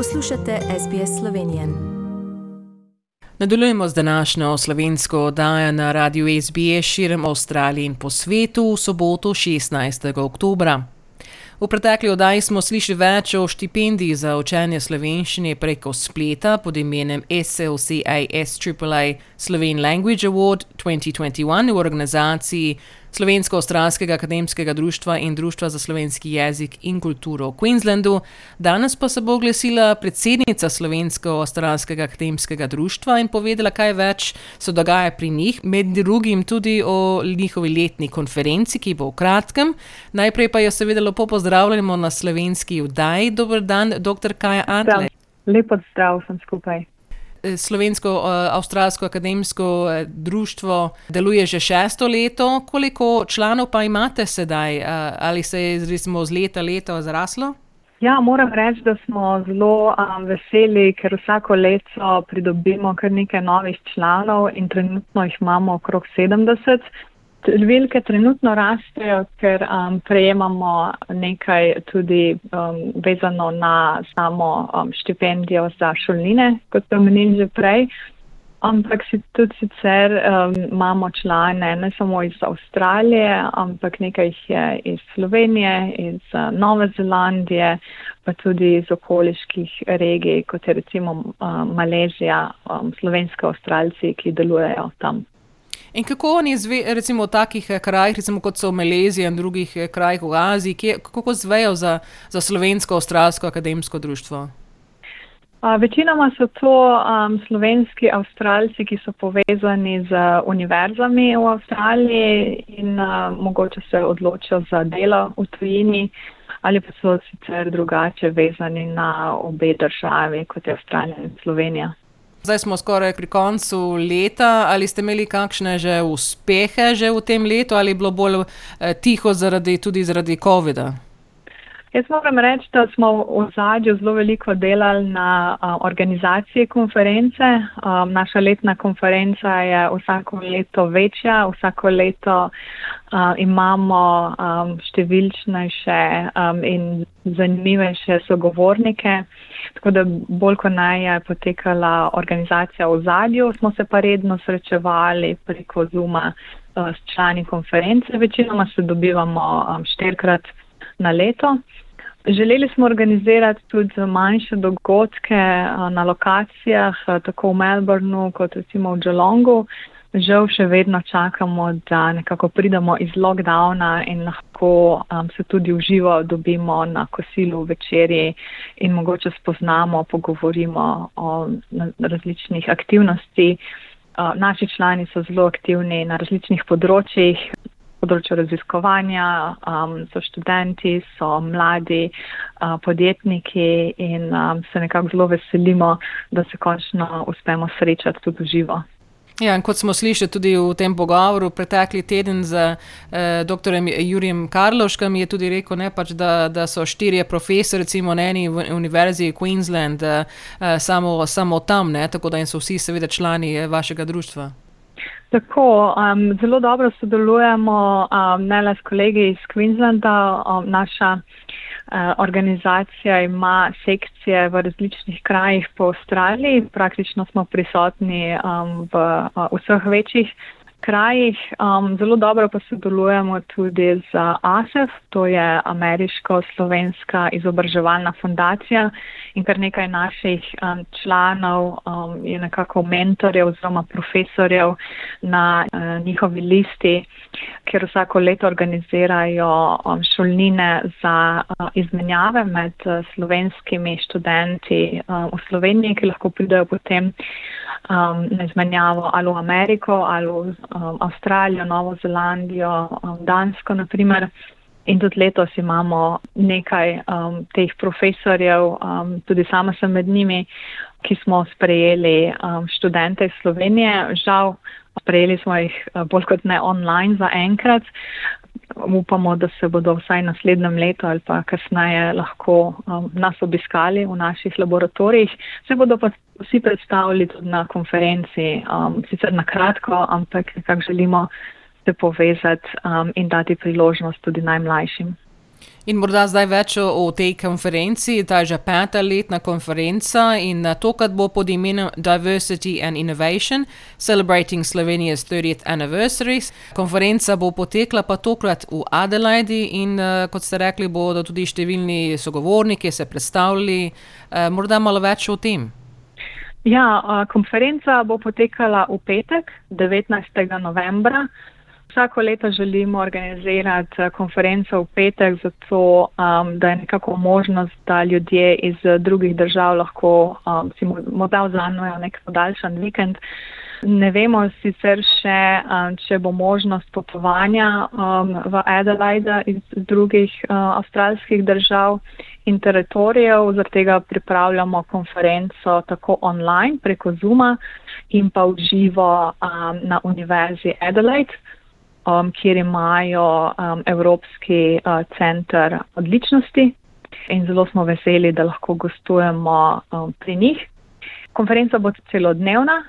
Poslušate SBS Slovenijo. Nadaljujemo z današnjo slovensko oddajo na radiju SBS širom Avstralije in po svetu v soboto 16. oktobra. V pretekli oddaji smo slišali več o štipendiji za učenje slovenščine preko spleta pod imenom SLCASAA Sloven Language Award 2021 v organizaciji Slovensko-Australskega akademskega društva in Društva za slovenski jezik in kulturo v Queenslandu. Danes pa se bo oglasila predsednica Slovensko-Australskega akademskega društva in povedala, kaj več se dogaja pri njih, med drugim tudi o njihovi letni konferenci, ki bo v kratkem. Najprej pa jo seveda lepo pozdravljamo na slovenski vdaji. Dober dan, dr. Kaja Antle. Lepo zdrav sem skupaj. Slovensko-Avstralsko akademsko eh, društvo deluje že šesto leto. Koliko članov pa imate sedaj? Eh, ali se je recimo z leta leto zraslo? Ja, moram reči, da smo zelo um, veseli, ker vsako leto pridobimo kar nekaj novih članov in trenutno jih imamo okrog 70. Številke trenutno rastejo, ker um, prejemamo nekaj tudi um, vezano na samo um, štipendijo za šolnine, kot ste omenili že prej. Ampak si tudi sicer um, imamo člane ne samo iz Avstralije, ampak nekaj jih je iz Slovenije, iz uh, Nove Zelandije, pa tudi iz okoliških regij, kot je recimo uh, Malezija, um, slovenske avstralci, ki delujejo tam. In kako oni, zve, recimo v takih eh, krajih, recimo kot so Malezija in drugih eh, krajih v Aziji, kje, kako zvejo za, za slovensko-australsko akademsko društvo? Uh, večinoma so to um, slovenski avstralci, ki so povezani z univerzami v Avstraliji in uh, mogoče se odločijo za delo v tujini ali pa so sicer drugače vezani na obe državi, kot je Avstralija in Slovenija. Zdaj smo skoraj pri koncu leta. Ali ste imeli kakšne že uspehe že v tem letu ali je bilo bolj eh, tiho zaradi, tudi zaradi COVID-a? Jaz moram reči, da smo v zadju zelo veliko delali na uh, organizaciji konference. Um, naša letna konferenca je vsako leto večja, vsako leto uh, imamo um, številčnejše um, in zanimivejše sogovornike. Tako da bolj kot naj je potekala organizacija v zadju, smo se pa redno srečevali preko Zuma uh, s člani konference. Večinoma se dobivamo um, štirikrat na leto. Želeli smo organizirati tudi manjše dogodke na lokacijah, tako v Melbourneu kot recimo v Geelongu. Žal še vedno čakamo, da nekako pridemo iz lockdowna in lahko um, se tudi v živo dobimo na kosilu večerji in mogoče spoznamo, pogovorimo o različnih aktivnosti. Naši člani so zelo aktivni na različnih področjih, področju raziskovanja, um, so študenti, so mladi uh, podjetniki in um, se nekako zelo veselimo, da se končno uspemo srečati tudi v živo. Ja, kot smo slišali tudi v tem pogovoru, pretekli teden z eh, dr. Jurijem Karloškom je tudi rekel, ne, pač, da, da so štirje profesori, recimo na eni univerzi Queensland, eh, samo, samo tam, ne, tako da so vsi seveda člani eh, vašega društva. Tako, um, zelo dobro sodelujemo um, ne le s kolegi iz Queenslanda. Um, naša uh, organizacija ima sekcije v različnih krajih po Avstraliji. Praktično smo prisotni um, v uh, vseh večjih krajih. Um, zelo dobro pa sodelujemo tudi z ASEF, to je Ameriško-Slovenska izobraževalna fundacija in kar nekaj naših um, članov um, je nekako mentorjev oziroma profesorjev na uh, njihovi listi, ker vsako leto organizirajo um, šolnine za uh, izmenjave med uh, slovenskimi študenti uh, v Sloveniji, ki lahko pridejo potem um, na izmenjavo ali v Ameriko ali v um, Avstralijo, Novo Zelandijo, um, Dansko naprimer. In tudi letos imamo nekaj um, teh profesorjev, um, tudi sama sem med njimi, ki smo sprejeli um, študente iz Slovenije. Žal, sprejeli smo jih uh, bolj kot ne online za enkrat, upamo, da se bodo vsaj naslednjem letu ali pa kasneje lahko um, nas obiskali v naših laboratorijih. Se bodo pa vsi predstavili tudi na konferenci, um, sicer na kratko, ampak nekako želimo se povezati um, in dati priložnost tudi najmlajšim. In morda zdaj več o tej konferenci. Ta je že peta letna konferenca in tokrat bo pod imenom Diversity and Innovation, Celebrating Slovenia's 30th Anniversary. Konferenca bo potekla pa tokrat v Adelaidi in kot ste rekli, bodo tudi številni sogovorniki se predstavili. Morda malo več o tem. Ja, konferenca bo potekala v petek, devetnajstega novembra. Vsako leto želimo organizirati konferenco v petek, zato um, da je nekako možnost, da ljudje iz drugih držav lahko um, si morda vzamejo nek podaljšan vikend. Ne vemo sicer še, um, če bo možnost potovanja um, v Adelaide iz drugih uh, avstralskih držav in teritorijev, zaradi tega pripravljamo konferenco tako online preko Zuma in pa v živo um, na Univerzi Adelaide um, kjer imajo um, Evropski uh, center odličnosti in zelo smo veseli, da lahko gostujemo um, pri njih. Konferenca bo celodnevna,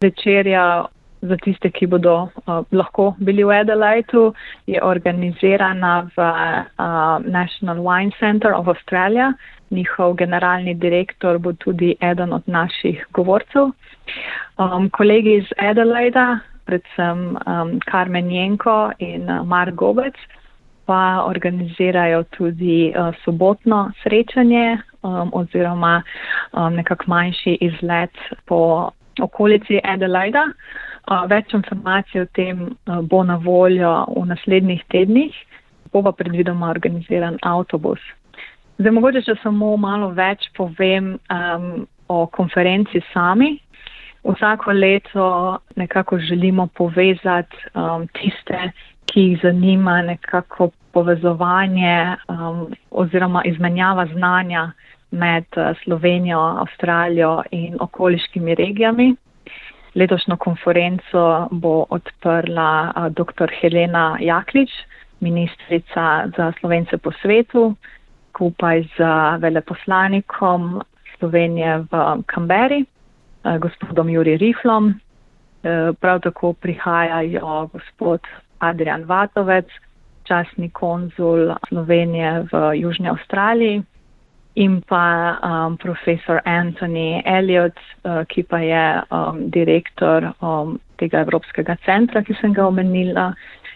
večerja za tiste, ki bodo uh, lahko bili v Adelaidu, je organizirana v uh, National Wine Center of Australia. Njihov generalni direktor bo tudi eden od naših govorcev. Um, kolegi iz Adelaida, predvsem um, Karmen Jenko in uh, Mark Gobec, pa organizirajo tudi uh, sobotno srečanje um, oziroma um, nekak manjši izlet po okolici Adelaida. Uh, več informacij o tem uh, bo na voljo v naslednjih tednih, bo pa predvidoma organiziran avtobus. Zdaj, mogoče, če samo malo več povem um, o konferenci sami, vsako leto nekako želimo povezati um, tiste, ki jih zanima nekako povezovanje um, oziroma izmenjava znanja med uh, Slovenijo, Avstralijo in okoliškimi regijami. Letošnjo konferenco bo odprla uh, dr. Helena Jaklič, ministrica za slovence po svetu, skupaj z veleposlanikom Slovenije v Kamberi. Eh, gospodom Juri Riflom. Eh, prav tako prihajajo gospod Adrian Vatovec, časni konzul Slovenije v Južni Avstraliji in pa um, profesor Anthony Elliot, uh, ki pa je um, direktor um, tega Evropskega centra, ki sem ga omenila,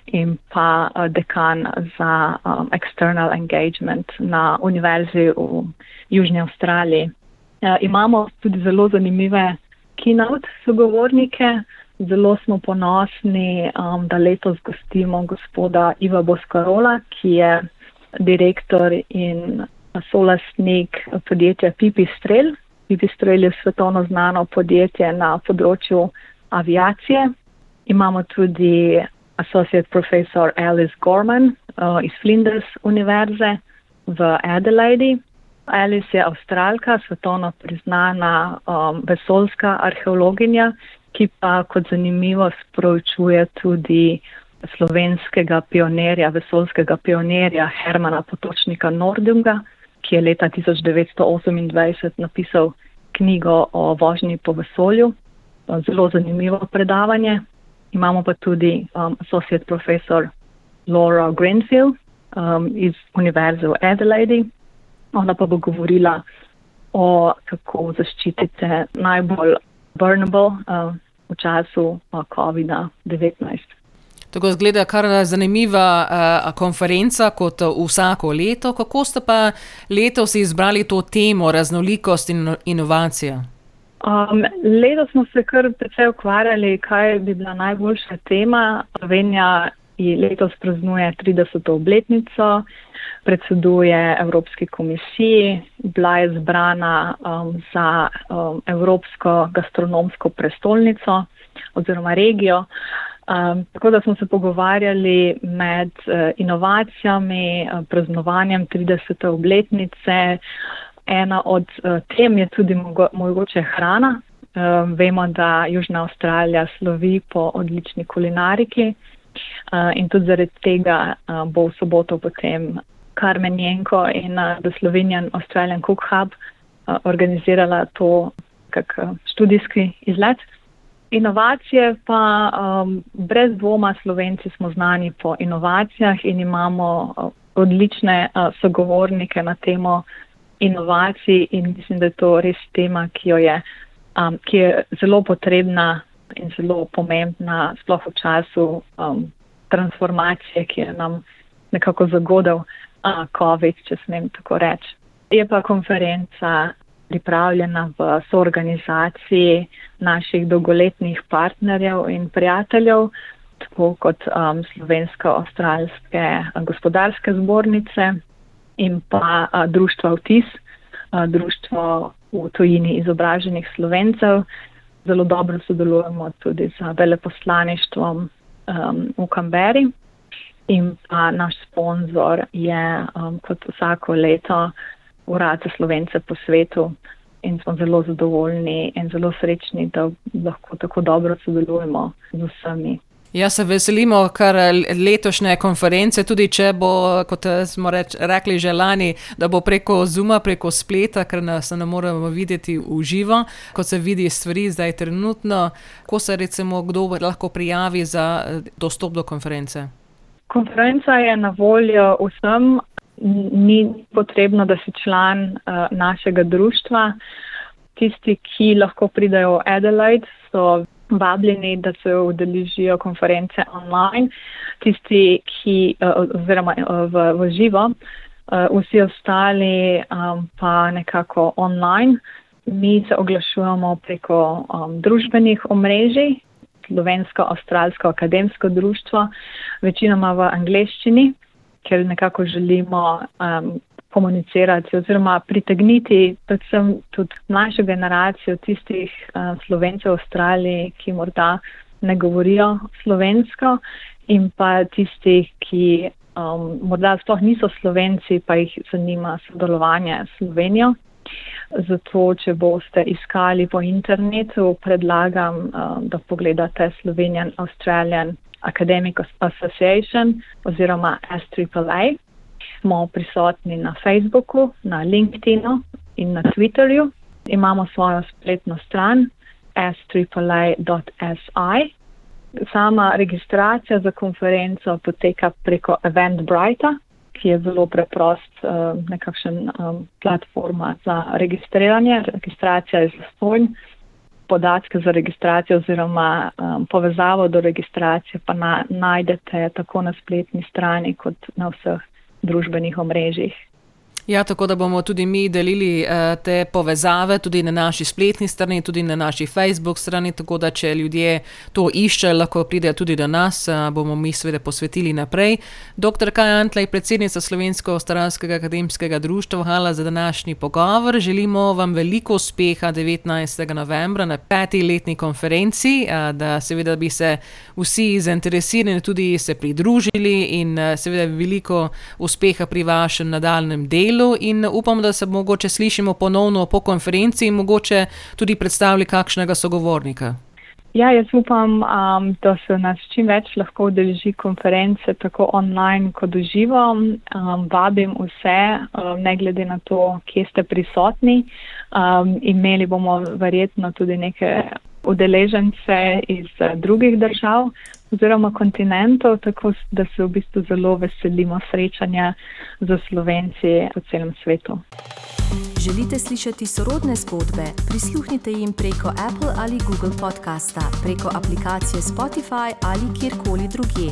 in pa uh, dekan za um, external engagement na Univerzi v Južni Avstraliji. Uh, imamo tudi zelo zanimive keynote sogovornike. Zelo smo ponosni, um, da letos gostimo gospoda Iva Boskarola, ki je direktor in solastnik podjetja Pipistrel. Pipistrel je svetovno znano podjetje na področju aviacije. Imamo tudi associate professor Alice Gorman uh, iz Flinders Univerze v Adelaide. Alice je avstralka, svetovno priznana um, vesoljska arheologinja, ki pa kot zanimivo sproučuje tudi slovenskega pionirja, vesoljskega pionirja Hermana Potočnika Nordunga, ki je leta 1928 napisal knjigo o vožnji po vesolju. Zelo zanimivo predavanje. Imamo pa tudi um, associate professor Laura Greenfield um, iz Univerze v Adelaide, Ona pa bo govorila o kako zaščitite najbolj vulnerable uh, v času uh, COVID-19. Tako zgleda kar zanimiva uh, konferenca kot vsako leto. Kako ste pa letos izbrali to temo raznolikost in inovacija? Um, letos smo se kar precej ukvarjali, kaj bi bila najboljša tema. Slovenija letos praznuje 30. obletnico predseduje Evropski komisiji, bila je zbrana um, za um, Evropsko gastronomsko prestolnico oziroma regijo. Um, tako da smo se pogovarjali med uh, inovacijami, uh, praznovanjem 30. obletnice. Ena od uh, tem je tudi mogo mogoče hrana. Um, vemo, da Južna Avstralija slovi po odlični kulinariki in tudi zaradi tega uh, bo v soboto potem Carmen Jenko in uh, The Slovenian Australian Cook Hub uh, organizirala to kak uh, študijski izlet. Inovacije pa um, brez dvoma Slovenci smo znani po inovacijah in imamo uh, odlične uh, sogovornike na temo inovacij in mislim, da je to res tema, ki, je, um, ki je zelo potrebna in zelo pomembna, sploh v času um, transformacije, ki je nam nekako zagodel uh, COVID, če smem tako reči. Je pa konferenca pripravljena v soorganizaciji naših dolgoletnih partnerjev in prijateljev, tako kot um, Slovensko-Australske gospodarske zbornice in pa uh, društvo Vtis, uh, društvo v tujini izobraženih slovencev. Zelo dobro sodelujemo tudi z veleposlaništvom um, v Kamberi in pa naš sponzor je um, kot vsako leto Urad za slovence po svetu in smo zelo zadovoljni in zelo srečni, da lahko tako dobro sodelujemo z vsemi. Ja, se veselimo kar letošnje konference, tudi če bo, kot smo reč, rekli že lani, da bo preko Zuma, preko spleta, ker nas ne moremo videti v živo, kot se vidi stvari zdaj trenutno. Ko se recimo kdo lahko prijavi za dostop do konference? Konferenca je na voljo vsem, ni potrebno, da si član uh, našega društva. Tisti, ki lahko pridejo v Adelaide, so vabljeni, da se udeležijo konference online. Tisti, ki, uh, oziroma uh, v, v živo, uh, vsi ostali um, pa nekako online. Mi se oglašujemo preko um, družbenih omrežij, Slovensko-Avstralsko akademsko društvo, večinoma v angleščini ker nekako želimo um, komunicirati oziroma pritegniti predvsem tudi mlajšo generacijo tistih uh, slovencev v Avstraliji, ki morda ne govorijo slovensko in pa tistih, ki um, morda sploh niso slovenci, pa jih zanima sodelovanje s Slovenijo. Zato, če boste iskali po internetu, predlagam, um, da pogledate Slovenian Australian Academic Association oziroma SAAA. Smo prisotni na Facebooku, na LinkedInu in na Twitterju. Imamo svojo spletno stran saaa.si. Sama registracija za konferenco poteka preko Eventbrite, ki je zelo preprost, uh, nekakšen um, platforma za registriranje. Registracija je zastojna podatke za registracijo oziroma um, povezavo do registracije pa na, najdete tako na spletni strani kot na vseh družbenih omrežjih. Ja, tako da bomo tudi mi delili uh, te povezave tudi na naši spletni strani, tudi na naši Facebook strani. Tako da, če ljudje to iščejo, lahko pridejo tudi do nas, uh, bomo mi seveda posvetili naprej. Dr. Kaj Antlej, predsednica Slovensko-Australskega akademskega društva, hvala za današnji pogovor. Želimo vam veliko uspeha 19. novembra na peti letni konferenci, uh, da seveda bi se vsi zainteresirani tudi se pridružili in uh, seveda veliko uspeha pri vašem nadaljem delu delu in upam, da se mogoče slišimo ponovno po konferenci in mogoče tudi predstavili kakšnega sogovornika. Ja, jaz upam, um, da se nas čim več lahko udeleži konference, tako online kot v živo. Um, vabim vse, um, ne glede na to, kje ste prisotni. Um, imeli bomo verjetno tudi neke udeležence iz uh, drugih držav, oziroma kontinentov, tako da se v bistvu zelo veselimo srečanja z Slovenci po celem svetu. Želite slišati sorodne zgodbe? Prisluhnite jim preko Apple ali Google podcasta, preko aplikacije Spotify ali kjerkoli drugje.